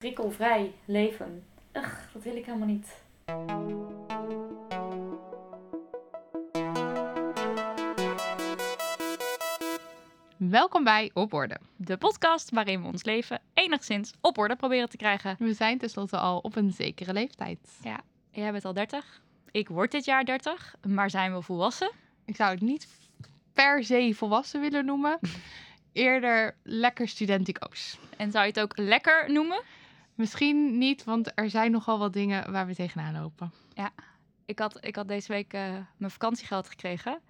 prikkelvrij leven. Ugh, dat wil ik helemaal niet. Welkom bij Op Orde. De podcast waarin we ons leven enigszins op orde proberen te krijgen. We zijn tenslotte al op een zekere leeftijd. Jij bent al 30. Ik word dit jaar 30, maar zijn we volwassen? Ik zou het niet per se volwassen willen noemen. Eerder lekker studenticoos. En zou je het ook lekker noemen? Misschien niet, want er zijn nogal wat dingen waar we tegenaan lopen. Ik had, ik had deze week eh, mijn vakantiegeld gekregen.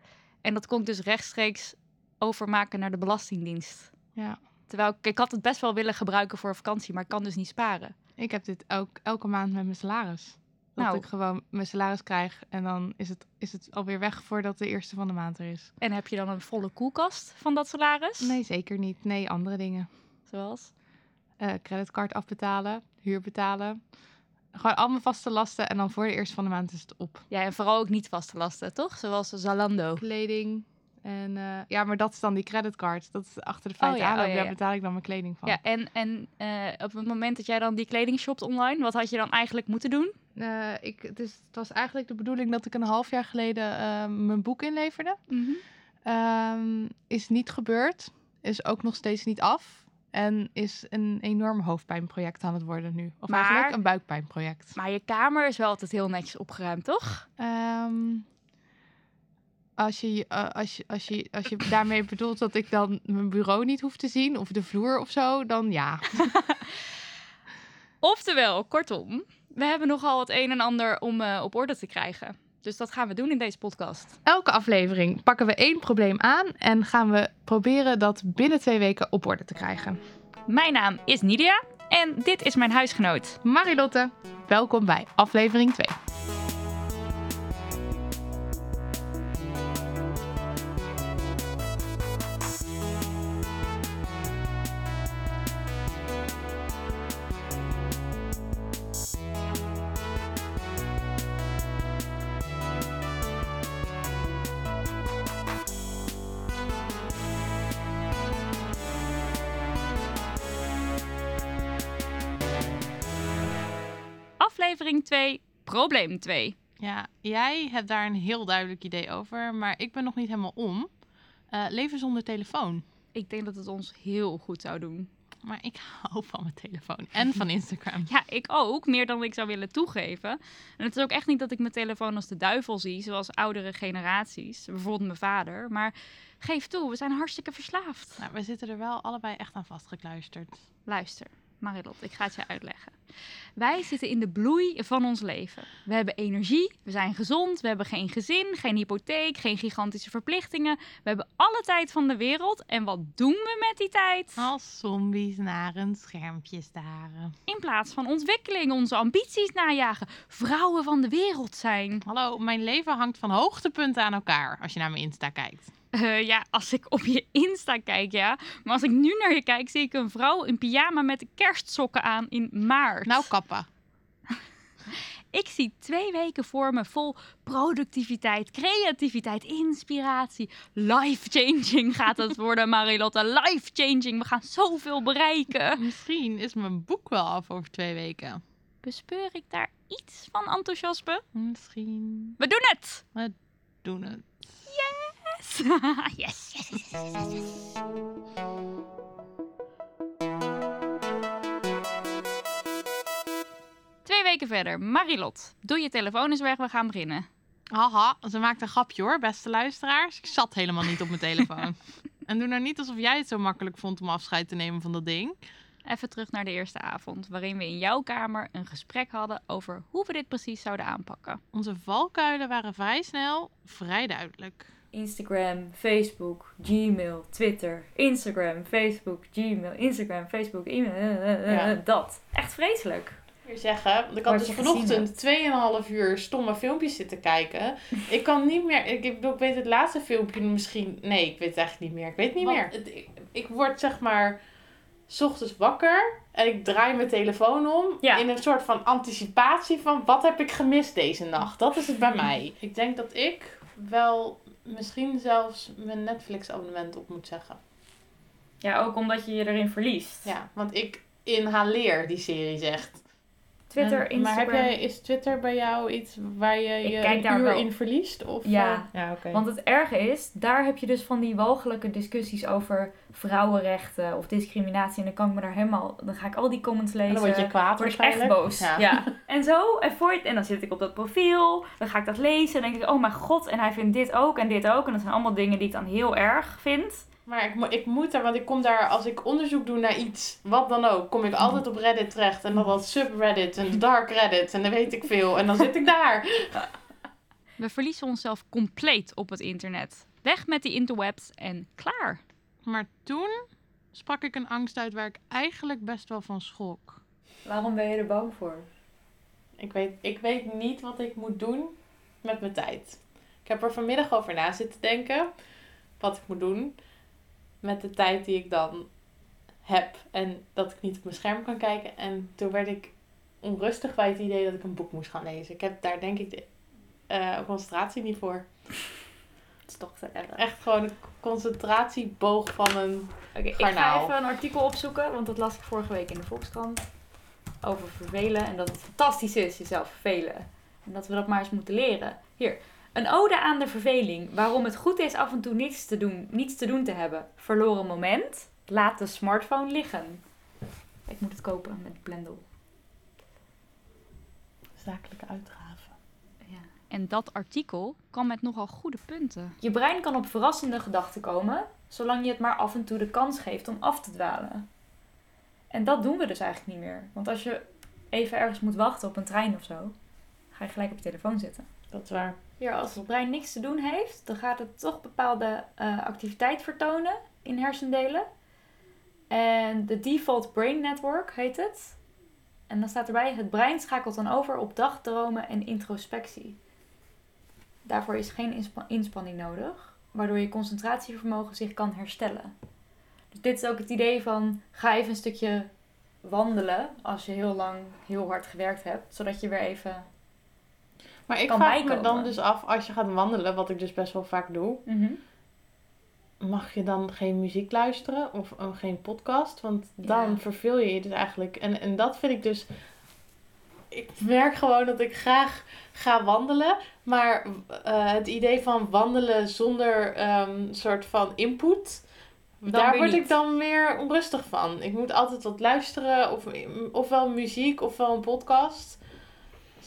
En dat kon ik dus rechtstreeks overmaken naar de Belastingdienst. Ja. Terwijl ik, ik had het best wel willen gebruiken voor vakantie, maar ik kan dus niet sparen. Ik heb dit ook elke maand met mijn salaris. Dat Nou. ik gewoon mijn salaris krijg en dan is het, is het alweer weg voordat de eerste van de maand er is. En heb je dan een volle koelkast van dat salaris? Nee, zeker niet. Nee, andere dingen. Zoals? Eh creditcard afbetalen, huur betalen. Gewoon allemaal vaste lasten en dan voor de eerste van de maand is het op. Ja, en vooral ook niet vaste lasten, toch? Zoals Zalando. kleding. En eh, ja, maar dat is dan die creditcard. Dat is achter de feiten Oh ja, aanloop. oh ja, Daar betaal ik dan mijn kleding van. Ja, en, en eh, op het moment dat jij dan die kleding shopt online, wat had je dan eigenlijk moeten doen? Ik, het, is, het was eigenlijk de bedoeling dat ik een half jaar geleden mijn boek inleverde. Ehm, is niet gebeurd. Is ook nog steeds niet af. En is een enorm hoofdpijnproject aan het worden nu. Of Maar- eigenlijk een buikpijnproject. Maar je kamer is wel altijd heel netjes opgeruimd, toch? Ehm, als, je, eh, als, je, als, je, als je daarmee bedoelt dat ik dan mijn bureau niet hoef te zien, of de vloer of zo, dan ja. Oftewel, kortom, we hebben nogal het een en ander om eh, op orde te krijgen. Dus dat gaan we doen in deze podcast. Elke aflevering pakken we één probleem aan en gaan we proberen dat binnen twee weken op orde te krijgen. Mijn naam is Nidia en dit is mijn huisgenoot. Marilotte, welkom bij aflevering 2. Aflevering 2, probleem 2. Ja, jij hebt daar een heel duidelijk idee over, maar ik ben nog niet helemaal om. Eh, leven zonder telefoon. Ik denk dat het ons heel goed zou doen. Maar ik hou van mijn telefoon en van Instagram. Ja, ik ook, meer dan ik zou willen toegeven. En het is ook echt niet dat ik mijn telefoon als de duivel zie, zoals oudere generaties, bijvoorbeeld mijn vader. Maar geef toe, we zijn hartstikke verslaafd. Nou, we zitten er wel allebei echt aan vastgekluisterd. Luister, Marilot, ik ga het je uitleggen. Wij zitten in de bloei van ons leven. We hebben energie, we zijn gezond, we hebben geen gezin, geen hypotheek, geen gigantische verplichtingen. We hebben alle tijd van de wereld. En wat doen we met die tijd? Als zombies naar een schermpje staren. In plaats van ontwikkeling, onze ambities najagen, vrouwen van de wereld zijn. Hallo, mijn leven hangt van hoogtepunten aan elkaar als je naar mijn Insta kijkt. Eh, ja, als ik op je Insta kijk, ja. Maar als ik nu naar je kijk, zie ik een vrouw in pyjama met kerstsokken aan in maart. Nou, kappa. Ik zie twee weken voor me vol productiviteit, creativiteit, inspiratie. Life-changing gaat het worden, Marilotte. Life-changing. We gaan zoveel bereiken. Misschien is mijn boek wel af over twee weken. Bespeur ik daar iets van enthousiasme? Misschien. We doen het! We doen het. Yes! yes, yes, yes, yes, yes, Twee weken verder. Marilot, doe je telefoon eens weg, we gaan beginnen. Haha, ze maakt een grapje hoor, beste luisteraars. Ik zat helemaal niet op mijn telefoon. en doe nou niet alsof jij het zo makkelijk vond om afscheid te nemen van dat ding. Even terug naar de eerste avond, waarin we in jouw kamer een gesprek hadden over hoe we dit precies zouden aanpakken. Onze valkuilen waren vrij snel vrij duidelijk. Instagram, Facebook, Gmail, Twitter, Instagram, Facebook, Gmail, Instagram, Facebook, e-mail, eh, eh, eh, Ja. dat. Echt vreselijk. Ik zeggen, want ik had dus vanochtend 2,5 uur stomme filmpjes zitten kijken. Ik kan niet meer, ik, ik, weet het laatste filmpje misschien, nee, ik weet het eigenlijk niet meer. Ik weet het niet meer. Het- ik, ik word zeg maar, s ochtends wakker en ik draai mijn telefoon om Ja. in een soort van anticipatie van wat heb ik gemist deze nacht. Dat is het bij mij. Ik denk dat ik wel misschien zelfs mijn Netflix abonnement op moet zeggen. Ja, ook omdat je je erin verliest. Ja, want ik, inhaleer, die serie zegt. Twitter, En- Instagram. Maar heb jij, is Twitter bij jou iets waar je je uur wel- in verliest? Of, Ja. eh, ja oké. Want het erge is, daar heb je dus van die walgelijke discussies over vrouwenrechten of discriminatie. En dan kan ik me daar helemaal, dan ga ik al die comments En lezen. dan word je kwaad word ik echt boos. Ja. Ja. En zo, en, voor het, en dan zit ik op dat profiel, dan ga ik dat lezen en dan denk ik, oh mijn god, en hij vindt dit ook en dit ook. En dat zijn allemaal dingen die ik dan heel erg vind. Maar ik, mo- ik moet daar, want ik kom daar, als ik onderzoek doe naar iets, wat dan ook, kom ik altijd op Reddit terecht. En dan wat subreddit en dark Reddit en dan weet ik veel. En dan zit ik daar. We verliezen onszelf compleet op het internet. Weg met die interwebs en klaar. Maar toen sprak ik een angst uit waar ik eigenlijk best wel van schrok. Waarom ben je er bang voor? Ik weet, ik weet niet wat ik moet doen met mijn tijd. Ik heb er vanmiddag over na zitten denken. Wat ik moet doen met de tijd die ik dan heb. En dat ik niet op mijn scherm kan kijken. En toen werd ik onrustig bij het idee dat ik een boek moest gaan lezen. Ik heb daar denk ik de eh, concentratie niet voor. Het is toch te erg. Echt gewoon een concentratieboog van een... Oké, ik ga even een artikel opzoeken, want dat las ik vorige week in de Volkskrant. Over vervelen en dat het fantastisch is jezelf vervelen. En dat we dat maar eens moeten leren. Hier, een ode aan de verveling. Waarom het goed is af en toe niets te doen, niets te doen te hebben. Verloren moment. Laat de smartphone liggen. Ik moet het kopen met Blendel. Zakelijke uitgaven. Ja. En dat artikel kan met nogal goede punten. Je brein kan op verrassende gedachten komen, zolang je het maar af en toe de kans geeft om af te dwalen. En dat doen we dus eigenlijk niet meer. Want als je even ergens moet wachten op een trein of zo, ga je gelijk op je telefoon zitten. Dat is waar. Ja, als het brein niks te doen heeft, dan gaat het toch bepaalde eh, activiteit vertonen in hersendelen. En de default brain network heet het. En dan staat erbij, het brein schakelt dan over op dagdromen en introspectie. Daarvoor is geen inspa- inspanning nodig, waardoor je concentratievermogen zich kan herstellen. Dus dit is ook het idee van, ga even een stukje wandelen als je heel lang heel hard gewerkt hebt, zodat je weer even... Maar ik Kan vraag me dan dus af, als je gaat wandelen, wat ik dus best wel vaak doe, Mhm. mag je dan geen muziek luisteren of geen podcast? Want dan Ja. verveel je je dus eigenlijk. En, en dat vind ik dus. Ik merk gewoon dat ik graag ga wandelen. Maar eh, het idee van wandelen zonder ehm, soort van input. Dan daar word niet. ik dan meer onrustig van. Ik moet altijd wat luisteren. Of, ofwel muziek ofwel een podcast.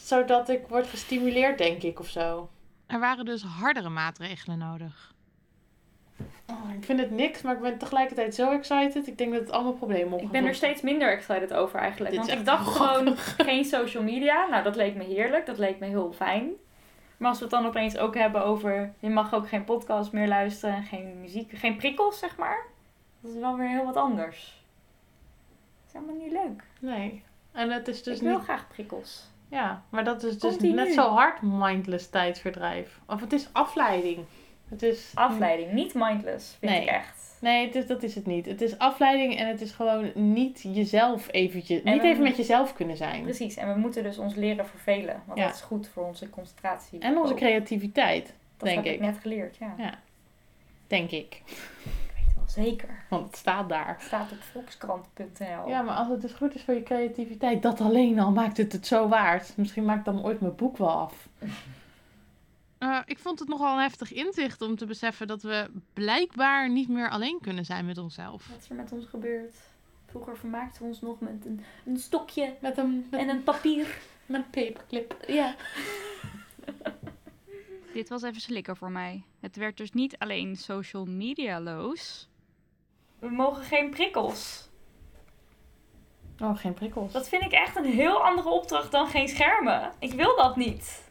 Zodat ik word gestimuleerd, denk ik, of zo. Er waren dus hardere maatregelen nodig. Oh, ik vind het niks, maar ik ben tegelijkertijd zo excited. Ik denk dat het allemaal problemen op Ik ben er steeds minder excited over eigenlijk. Dit Want ik dacht gewoon geen social media. Nou, dat leek me heerlijk. Dat leek me heel fijn. Maar als we het dan opeens ook hebben over... Je mag ook geen podcast meer luisteren. en Geen muziek. Geen prikkels, zeg maar. Dat is wel weer heel wat anders. Dat is helemaal niet leuk. Nee. En het is dus ik wil niet... graag prikkels. Ja, maar dat is dus Continu. net zo hard mindless tijdverdrijf. Of het is afleiding. Het is... Afleiding. Niet mindless, vind Nee. ik echt. Nee, het is, dat is het niet. Het is afleiding en het is gewoon niet jezelf eventjes... En niet even met jezelf kunnen zijn. Precies. En we moeten dus ons leren vervelen. Want Ja. dat is goed voor onze concentratie. En onze creativiteit, Dat denk heb ik ik. net geleerd, ja. Ja. denk ik. Zeker. Want het staat daar. Het staat op volkskrant.nl. Ja, maar als het dus goed is voor je creativiteit, dat alleen al maakt het het zo waard. Misschien maak ik dan ooit mijn boek wel af. Eh, ik vond het nogal een heftig inzicht om te beseffen dat we blijkbaar niet meer alleen kunnen zijn met onszelf. Wat is er met ons gebeurd? Vroeger vermaakten we ons nog met een, een stokje Met een, met, en een papier. met een paperclip. Ja. Dit was even slikker voor mij. Het werd dus niet alleen social media-loos. We mogen geen prikkels. Oh, geen prikkels. Dat vind ik echt een heel andere opdracht dan geen schermen. Ik wil dat niet.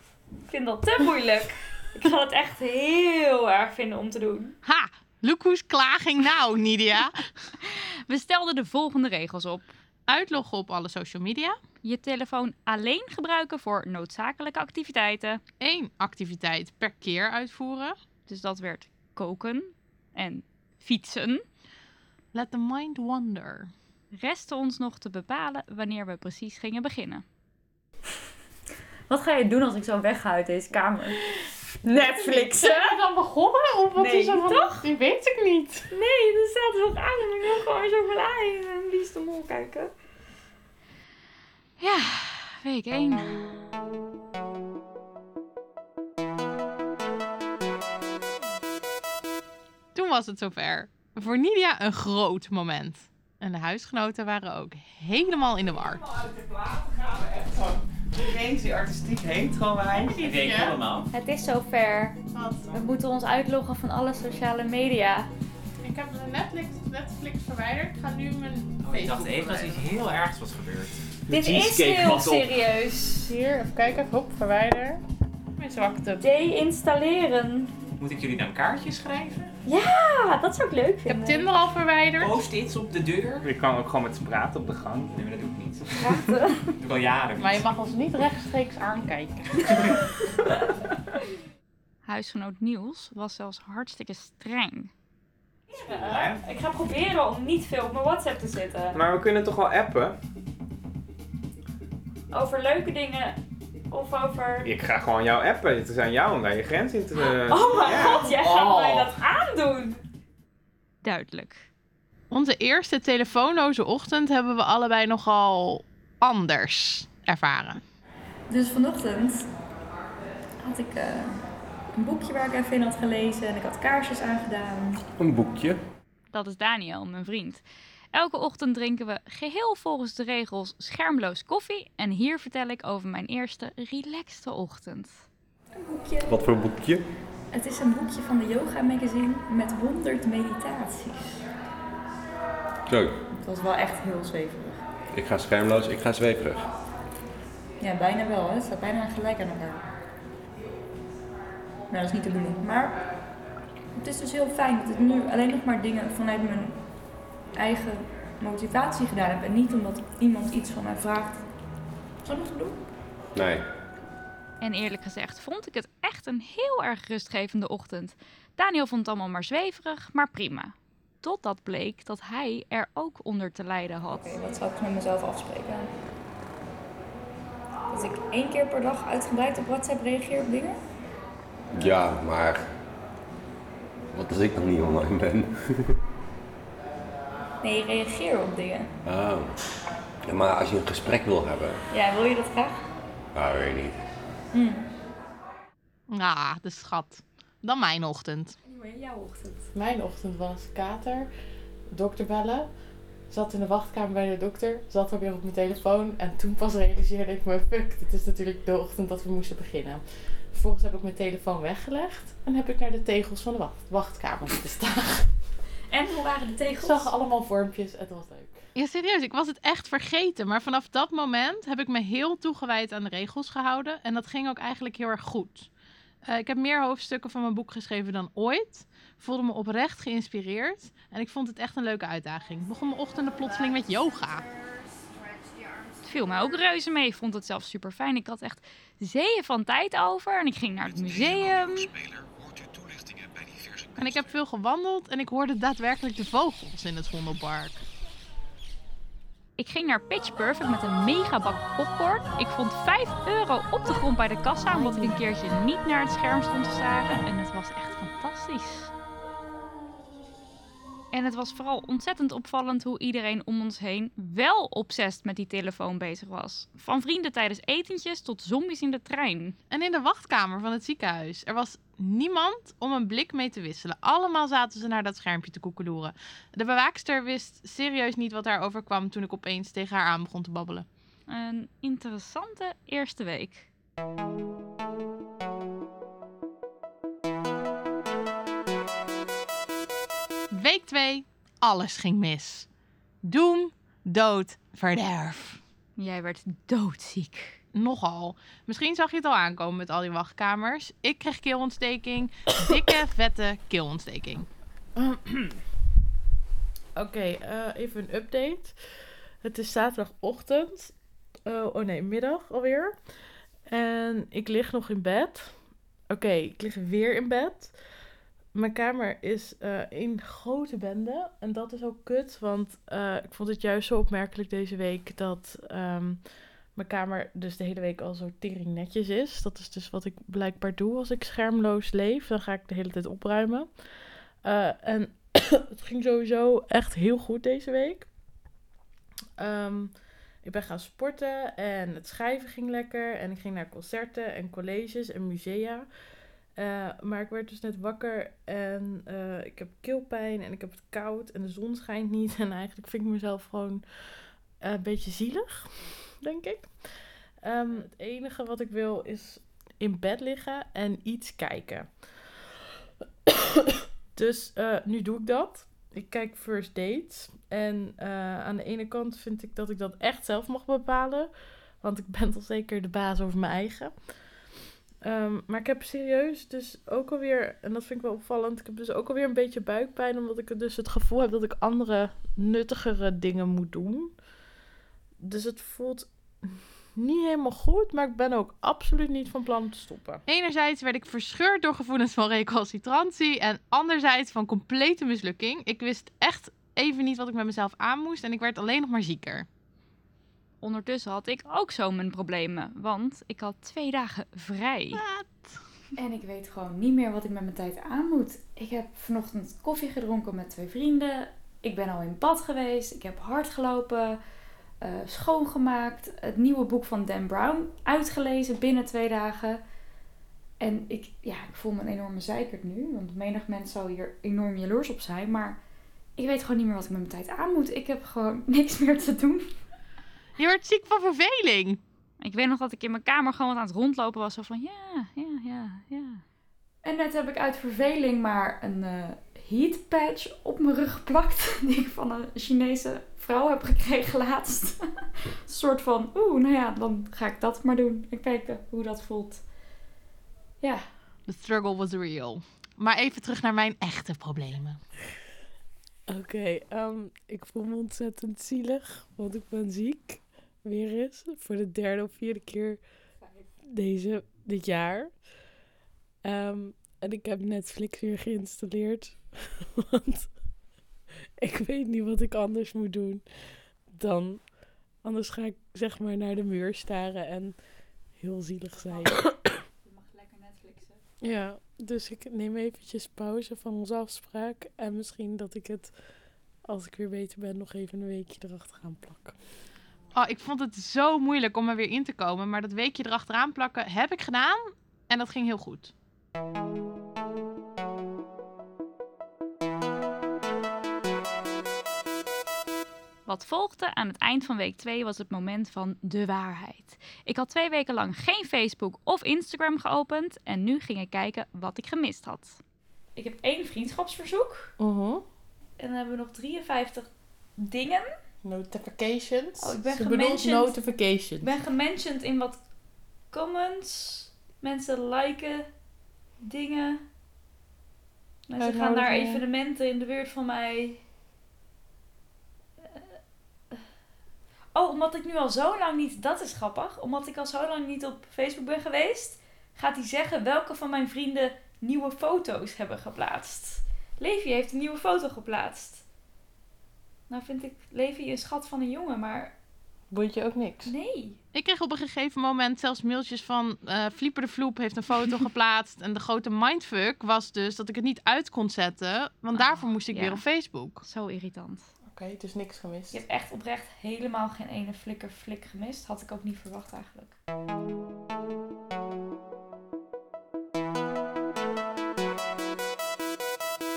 Ik vind dat te moeilijk. Ik ga het echt heel erg vinden om te doen. Ha! Who's klaging nou, Nidia. We stelden de volgende regels op. Uitloggen op alle social media. Je telefoon alleen gebruiken voor noodzakelijke activiteiten. Eén activiteit per keer uitvoeren. Dus dat werd koken en fietsen. Let the mind wander. Restte ons nog te bepalen wanneer we precies gingen beginnen. Wat ga je doen als ik zo wegga uit deze kamer? Netflixen? Zijn we dan begonnen? Of wat Nee, is er van... toch? Die weet ik niet. Nee, dat staat toch aan. Ik wil gewoon chocola in en wie is de mol kijken. week 1. Toen was het zover. Voor Nidia een groot moment. En de huisgenoten waren ook helemaal in de war. Uit de platen gaan we echt. Iedereen die artistiek. Ik denk Ja. allemaal. Het is zover. We moeten ons uitloggen van alle sociale media. Ik heb de Netflix, Netflix verwijderd. Ik ga nu mijn Oh, ik dacht even dat er iets heel ergs was gebeurd. Dit is heel serieus. Hier, even kijken. Hop, verwijder. Mijn zwakte. Deinstalleren. Moet ik jullie dan kaartjes schrijven? Ja, dat zou ik leuk Ik heb vinden. Tinder al verwijderd. Post-its op de deur? Ik kan ook gewoon met ze praten op de gang. Nee, maar dat doe ik niet. Praten. Dat doe ik al jaren Maar je mag ons niet rechtstreeks aankijken. Huisgenoot Niels was zelfs hartstikke streng. Ik ga proberen om niet veel op mijn WhatsApp te zitten. Maar we kunnen toch wel appen? Over leuke dingen of over... Ik ga gewoon jou appen. Het is aan jou om daar je grens in te... Oh mijn Ja. god, jij gaat Oh. mij dat aandoen. Duidelijk. Onze eerste telefoonloze ochtend hebben we allebei nogal anders ervaren. Dus vanochtend had ik eh, een boekje waar ik even in had gelezen en ik had kaarsjes aangedaan. Een boekje. Dat is Daniel, mijn vriend. Elke ochtend drinken we geheel volgens de regels schermloos koffie. En hier vertel ik over mijn eerste relaxte ochtend. Een boekje. Wat voor boekje? Het is een boekje van de Yoga Magazine met 100 meditaties. Zo, Het was wel echt heel zweverig. ik ga schermloos, ik ga zweverig. Ja, bijna wel. Hè? Het staat bijna gelijk aan elkaar. Nou, dat is niet de bedoeling. Maar het is dus heel fijn dat ik nu alleen nog maar dingen vanuit mijn eigen motivatie gedaan heb. En niet omdat iemand iets van mij vraagt. Zal ik nog doen? Nee. En eerlijk gezegd vond ik het echt een heel erg rustgevende ochtend. Daniel vond het allemaal maar zweverig, maar prima. Totdat bleek dat hij er ook onder te lijden had. Oké, wat zou ik met mezelf afspreken? Dat ik één keer per dag uitgebreid op WhatsApp reageer op dingen? Ja, maar... Wat als ik nog niet online ben? Nee, reageer op dingen. Oh. Ja, maar als je een gesprek wil hebben... Ja, wil je dat graag? Nou, weet ik niet. Ah, de schat. Dan mijn ochtend. Anyway, jouw ochtend. Mijn ochtend was kater, dokter bellen, zat in de wachtkamer bij de dokter, zat alweer op mijn telefoon en toen pas realiseerde ik me, fuck, dit is natuurlijk de ochtend dat we moesten beginnen. Vervolgens heb ik mijn telefoon weggelegd en heb ik naar de tegels van de wacht wachtkamer zitten staan. En hoe waren de Ik tegels? zag allemaal vormpjes, het was leuk. Ja, serieus, ik was het echt vergeten. Maar vanaf dat moment heb ik me heel toegewijd aan de regels gehouden. En dat ging ook eigenlijk heel erg goed. Eh, ik heb meer hoofdstukken van mijn boek geschreven dan ooit. Voelde me oprecht geïnspireerd. En ik vond het echt een leuke uitdaging. Ik begon mijn ochtenden plotseling met yoga. Het viel mij ook reuze mee. Ik vond het zelfs super fijn. Ik had echt zeeën van tijd over. En ik ging naar het museum. En ik heb veel gewandeld en ik hoorde daadwerkelijk de vogels in het Vondelpark. Ik ging naar Pitch Perfect met een mega bak popcorn. Ik vond 5 euro op de grond bij de kassa. Omdat ik een keertje niet naar het scherm stond te staren. En het was echt fantastisch. En het was vooral ontzettend opvallend hoe iedereen om ons heen wel obsessed met die telefoon bezig was. Van vrienden tijdens etentjes tot zombies in de trein. En in de wachtkamer van het ziekenhuis. Er was niemand om een blik mee te wisselen. Allemaal zaten ze naar dat schermpje te koekeloeren. De bewaakster wist serieus niet wat daar overkwam toen ik opeens tegen haar aan begon te babbelen. Een interessante eerste week. Week 2. Alles ging mis. Doem, dood, verderf. Jij werd doodziek. Nogal. Misschien zag je het al aankomen met al die wachtkamers. Ik kreeg keelontsteking. Dikke, vette keelontsteking. Oké, eh, even een update. Het is zaterdagochtend. Eh, oh nee, middag alweer. En ik lig nog in bed. Oké, ik lig weer in bed. Mijn kamer is eh in grote bende. En dat is ook kut, want eh, ik vond het juist zo opmerkelijk deze week dat ehm, mijn kamer dus de hele week al zo tering netjes is. Dat is dus wat ik blijkbaar doe als ik schermloos leef. Dan ga ik de hele tijd opruimen. Eh, en het ging sowieso echt heel goed deze week. Ehm, ik ben gaan sporten en het schrijven ging lekker. En ik ging naar concerten en colleges en musea. Eh, maar ik werd dus net wakker en eh, ik heb keelpijn en ik heb het koud en de zon schijnt niet. En eigenlijk vind ik mezelf gewoon eh, een beetje zielig, denk ik. Ehm, het enige wat ik wil is in bed liggen en iets kijken. dus nu doe ik dat. Ik kijk first dates. En aan de ene kant vind ik dat ik dat echt zelf mag bepalen. Want ik ben toch zeker de baas over mijn eigen. Ehm, maar ik heb serieus dus ook alweer, en dat vind ik wel opvallend, ik heb dus ook alweer een beetje buikpijn, omdat ik dus het gevoel heb dat ik andere nuttigere dingen moet doen. Dus het voelt niet helemaal goed, maar ik ben ook absoluut niet van plan om te stoppen. Enerzijds werd ik verscheurd door gevoelens van recalcitrantie en anderzijds van complete mislukking. Ik wist echt even niet wat ik met mezelf aan moest en ik werd alleen nog maar zieker. Ondertussen had ik ook zo mijn problemen, want ik had twee dagen vrij. En ik weet gewoon niet meer wat ik met mijn tijd aan moet. Ik heb vanochtend koffie gedronken met twee vrienden. Ik ben al in bad geweest. Ik heb hard gelopen. eh, schoongemaakt. Het nieuwe boek van Dan Brown uitgelezen binnen twee dagen. En ik, ja, ik voel me een enorme zeikert nu. Want menig mens zou hier enorm jaloers op zijn. Maar ik weet gewoon niet meer wat ik met mijn tijd aan moet. Ik heb gewoon niks meer te doen. Je werd ziek van verveling. Ik weet nog dat ik in mijn kamer gewoon wat aan het rondlopen was. Zo van ja, ja, ja, ja. En net heb ik uit verveling maar een eh heat patch op mijn rug geplakt. Die ik van een Chinese vrouw heb gekregen laatst. een soort van, oeh, nou ja, dan ga ik dat maar doen. En kijken hoe dat voelt. Ja, The struggle was real. Maar even terug naar mijn echte problemen. Oké, ehm, ik voel me ontzettend zielig, want ik ben ziek. Weer eens, voor de derde of vierde keer deze, dit jaar. Ehm, en ik heb Netflix weer geïnstalleerd, want ik weet niet wat ik anders moet doen dan... Anders ga ik zeg maar naar de muur staren en heel zielig zijn. je mag lekker Netflixen. Ja, dus ik neem eventjes pauze van onze afspraak. En misschien dat ik het, als ik weer beter ben, nog even een weekje erachter gaan plakken. Oh, ik vond het zo moeilijk om er weer in te komen. Maar dat weekje erachteraan plakken heb ik gedaan. En dat ging heel goed. Wat volgde aan het eind van week 2 was het moment van de waarheid. Ik had twee weken lang geen Facebook of Instagram geopend en nu ging ik kijken wat ik gemist had. Ik heb één vriendschapsverzoek. Uh-huh. En dan hebben we nog 53 dingen. Notifications. Oh, ik ben Ze bedoelt notifications. Ik ben gementioned in wat comments. Mensen liken dingen. Mensen gaan naar evenementen in de buurt van mij. Oh, omdat ik nu al zo lang niet... Dat is grappig. Omdat ik al zo lang niet op Facebook ben geweest... gaat hij zeggen welke van mijn vrienden nieuwe foto's hebben geplaatst. Levi heeft een nieuwe foto geplaatst. Nou vind ik Levi een schat van een jongen, maar Boeit je ook niks? nee. Ik kreeg op een gegeven moment zelfs mailtjes van... eh Flieper de Vloep heeft een foto geplaatst. En de grote mindfuck was dus dat ik het niet uit kon zetten. Want Ah, daarvoor moest ik ja. weer op Facebook. Zo irritant. Oké, dus niks gemist. Je hebt echt oprecht helemaal geen ene flikker flik gemist. Had ik ook niet verwacht eigenlijk.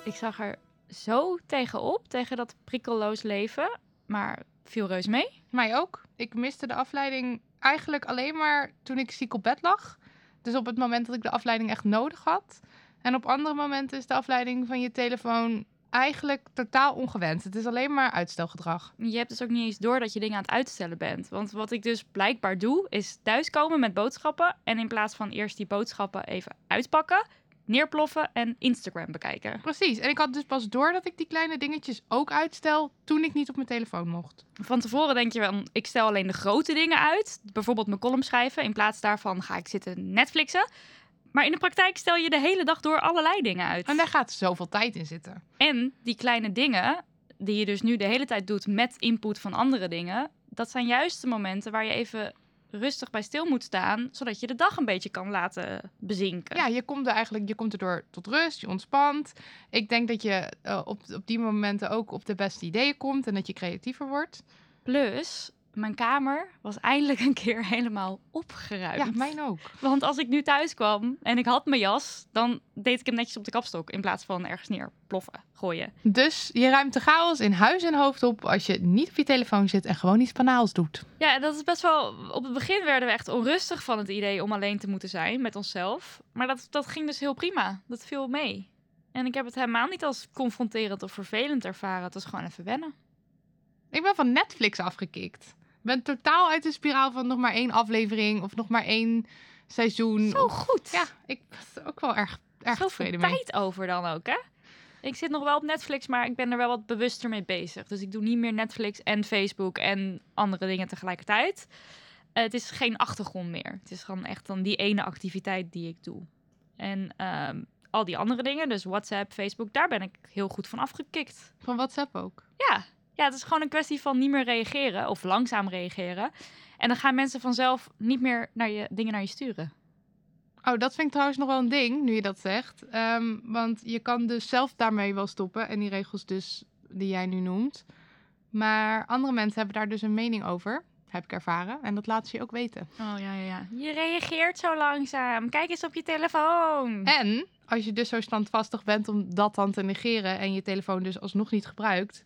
Ik zag er zo tegenop, tegen dat prikkelloos leven, maar viel reus mee. Mij ook. Ik miste de afleiding eigenlijk alleen maar toen ik ziek op bed lag. Dus op het moment dat ik de afleiding echt nodig had. En op andere momenten is de afleiding van je telefoon eigenlijk totaal ongewenst. Het is alleen maar uitstelgedrag. Je hebt dus ook niet eens door dat je dingen aan het uitstellen bent. Want wat ik dus blijkbaar doe, is thuiskomen met boodschappen. En in plaats van eerst die boodschappen even uitpakken, neerploffen en Instagram bekijken. Precies. En ik had dus pas door dat ik die kleine dingetjes ook uitstel toen ik niet op mijn telefoon mocht. Van tevoren denk je wel, ik stel alleen de grote dingen uit. Bijvoorbeeld mijn column schrijven. In plaats daarvan ga ik zitten Netflixen. Maar in de praktijk stel je de hele dag door allerlei dingen uit. En daar gaat zoveel tijd in zitten. En die kleine dingen, die je dus nu de hele tijd doet met input van andere dingen, dat zijn juist de momenten waar je even rustig bij stil moet staan, zodat je de dag een beetje kan laten bezinken. Ja, je komt er eigenlijk je komt erdoor tot rust, je ontspant. Ik denk dat je eh, op, op die momenten ook op de beste ideeën komt en dat je creatiever wordt. Plus, mijn kamer was eindelijk een keer helemaal opgeruimd. Ja, mijn ook. Want als ik nu thuis kwam en ik had mijn jas, dan deed ik hem netjes op de kapstok in plaats van ergens neer ploffen, gooien. Dus je ruimt de chaos in huis en hoofd op als je niet op je telefoon zit en gewoon iets banaals doet. Ja, dat is best wel. Op het begin werden we echt onrustig van het idee om alleen te moeten zijn met onszelf. Maar dat, dat ging dus heel prima. Dat viel mee. En ik heb het helemaal niet als confronterend of vervelend ervaren. Het was gewoon even wennen. Ik ben van Netflix afgekikt. Ik ben totaal uit de spiraal van nog maar één aflevering of nog maar één seizoen. Zo of- goed. Ja, ik was ook wel erg, erg tevreden mee. tijd over dan ook, hè? Ik zit nog wel op Netflix, maar ik ben er wel wat bewuster mee bezig. Dus ik doe niet meer Netflix en Facebook en andere dingen tegelijkertijd. Eh, het is geen achtergrond meer. Het is gewoon echt dan die ene activiteit die ik doe. En ehm, al die andere dingen, dus WhatsApp, Facebook, daar ben ik heel goed van afgekikt. Van WhatsApp ook. Ja, ja, het is gewoon een kwestie van niet meer reageren of langzaam reageren. En dan gaan mensen vanzelf niet meer naar je, dingen naar je sturen. Oh, dat vind ik trouwens nog wel een ding, nu je dat zegt. Ehm, want je kan dus zelf daarmee wel stoppen. En die regels dus, die jij nu noemt. Maar andere mensen hebben daar dus een mening over. Heb ik ervaren. En dat laten ze je ook weten. Oh ja, ja, ja. Je reageert zo langzaam. Kijk eens op je telefoon. En als je dus zo standvastig bent om dat dan te negeren... en je telefoon dus alsnog niet gebruikt...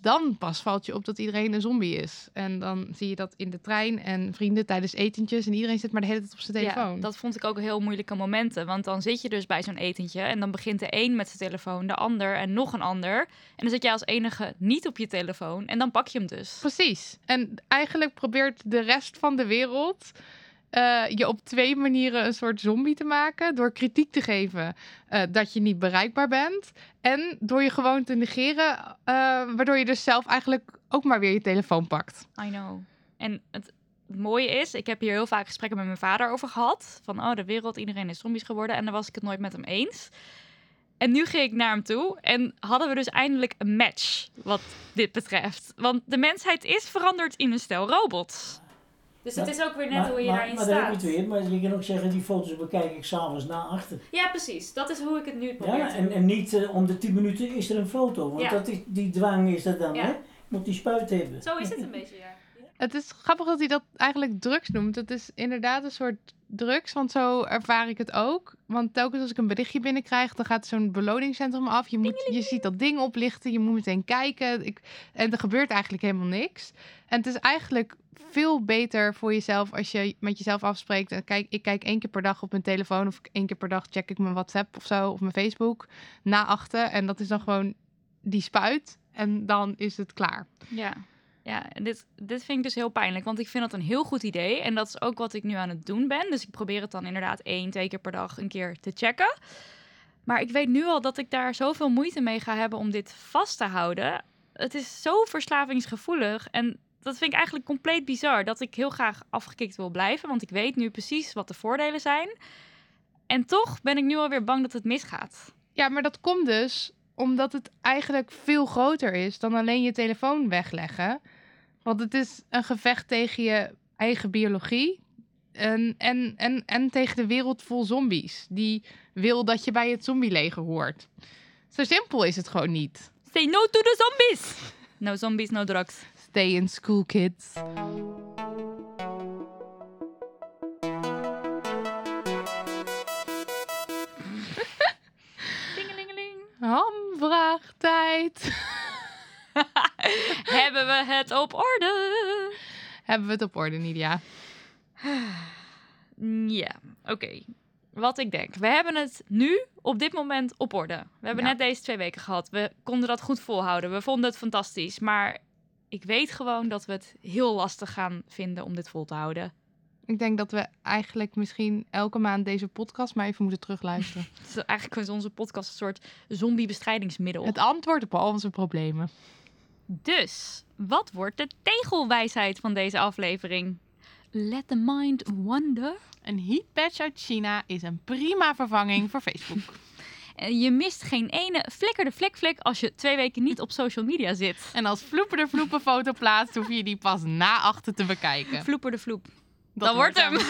dan pas valt je op dat iedereen een zombie is. En dan zie je dat in de trein en vrienden tijdens etentjes... en iedereen zit maar de hele tijd op zijn telefoon. Ja, dat vond ik ook heel moeilijke momenten. Want dan zit je dus bij zo'n etentje en dan begint de een met zijn telefoon, de ander en nog een ander. En dan zit jij als enige niet op je telefoon en dan pak je hem dus. Precies. En eigenlijk probeert de rest van de wereld eh, je op twee manieren een soort zombie te maken. Door kritiek te geven eh, dat je niet bereikbaar bent. En door je gewoon te negeren, eh, waardoor je dus zelf eigenlijk ook maar weer je telefoon pakt. I know. En het mooie is, ik heb hier heel vaak gesprekken met mijn vader over gehad. Van, oh, de wereld, iedereen is zombies geworden. En dan was ik het nooit met hem eens. En nu ging ik naar hem toe en hadden we dus eindelijk een match wat dit betreft. Want de mensheid is veranderd in een stel robots. Dus het Ja, is ook weer net maar, hoe je maar, daarin maar daar heb je het weer. Maar je kan ook zeggen, die foto's bekijk ik s'avonds na achter. Ja, precies. Dat is hoe ik het nu probeer Ja, en, en niet eh, om de 10 minuten is er een foto. Want Ja. dat is, die dwang is er dan, Ja. hè? Moet die spuit hebben. Zo is het een beetje, ja. Het is grappig dat hij dat eigenlijk drugs noemt. Het is inderdaad een soort drugs, want zo ervaar ik het ook. Want telkens als ik een berichtje binnenkrijg, dan gaat zo'n beloningscentrum af. Je, moet, je ziet dat ding oplichten, je moet meteen kijken. Ik, en er gebeurt eigenlijk helemaal niks. En het is eigenlijk veel beter voor jezelf als je met jezelf afspreekt. En kijk, ik kijk één keer per dag op mijn telefoon of één keer per dag check ik mijn WhatsApp of zo of mijn Facebook na achten. En dat is dan gewoon die spuit en dan is het klaar. Ja, ja en dit, dit vind ik dus heel pijnlijk, want ik vind dat een heel goed idee. En dat is ook wat ik nu aan het doen ben. Dus ik probeer het dan inderdaad één, twee keer per dag een keer te checken. Maar ik weet nu al dat ik daar zoveel moeite mee ga hebben om dit vast te houden. Het is zo verslavingsgevoelig en dat vind ik eigenlijk compleet bizar. Dat ik heel graag afgekikt wil blijven, want ik weet nu precies wat de voordelen zijn. En toch ben ik nu alweer bang dat het misgaat. Ja, maar dat komt dus omdat het eigenlijk veel groter is dan alleen je telefoon wegleggen. Want het is een gevecht tegen je eigen biologie. En, en, en, en tegen de wereld vol zombies. Die wil dat je bij het zombieleger hoort. Zo simpel is het gewoon niet. Say no to the zombies! No zombies, no drugs. Stay in school, kids. Hamvraagtijd. Hebben we het op orde? Hebben we het op orde, Nidia? Ja, oké. Wat ik denk. We hebben het nu op dit moment op orde. We hebben Ja. net deze twee weken gehad. We konden dat goed volhouden. We vonden het fantastisch. Maar ik weet gewoon dat we het heel lastig gaan vinden om dit vol te houden. Ik denk dat we eigenlijk misschien elke maand deze podcast maar even moeten terugluisteren. Het is eigenlijk is onze podcast een soort zombiebestrijdingsmiddel. Het antwoord op al onze problemen. Dus, wat wordt de tegelwijsheid van deze aflevering? Let the mind wonder. Een heatpatch uit China is een prima vervanging voor Facebook. En Je mist geen ene flikker de flik flik als je twee weken niet op social media zit. En als Vloeper de Vloepen foto plaatst, hoef je die pas na achter te bekijken. Vloeper de vloep. Dat Dat wordt hem.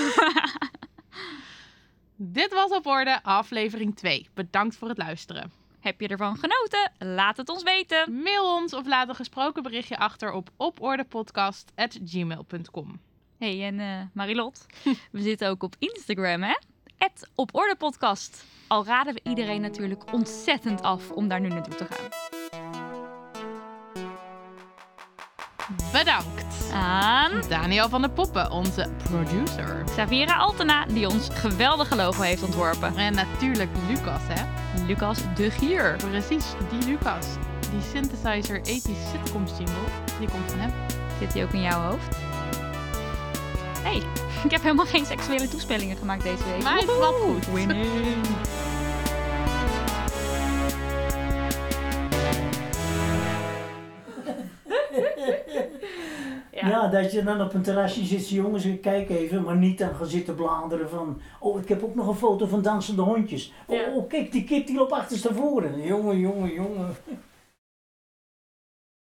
Dit was op orde, aflevering 2. Bedankt voor het luisteren. Heb je ervan genoten? Laat het ons weten. Mail ons of laat een gesproken berichtje achter op opordepodcast.gmail.com. hey, en eh, Marilot, we zitten ook op Instagram, hè? Het Op Orde Podcast. Al raden we iedereen natuurlijk ontzettend af om daar nu naartoe te gaan. Bedankt Aan Daniel van der Poppen, onze producer. Xaviera Altena, die ons geweldige logo heeft ontworpen. En natuurlijk Lucas, hè? Lucas de Gier. Precies, die Lucas. Die synthesizer 80 sitcoms jingle, die komt van hem. Zit die ook in jouw hoofd? hey, ik heb helemaal geen seksuele toespellingen gemaakt deze week. Maar het valt goed. Winning. Dat je dan op een terrasje zit, jongens, ik kijk even, maar niet dan gaan zitten bladeren van, oh, ik heb ook nog een foto van dansende hondjes. Oh, oh, kijk, die kip die loopt achterstevoren. Jongen, jongen, jongen.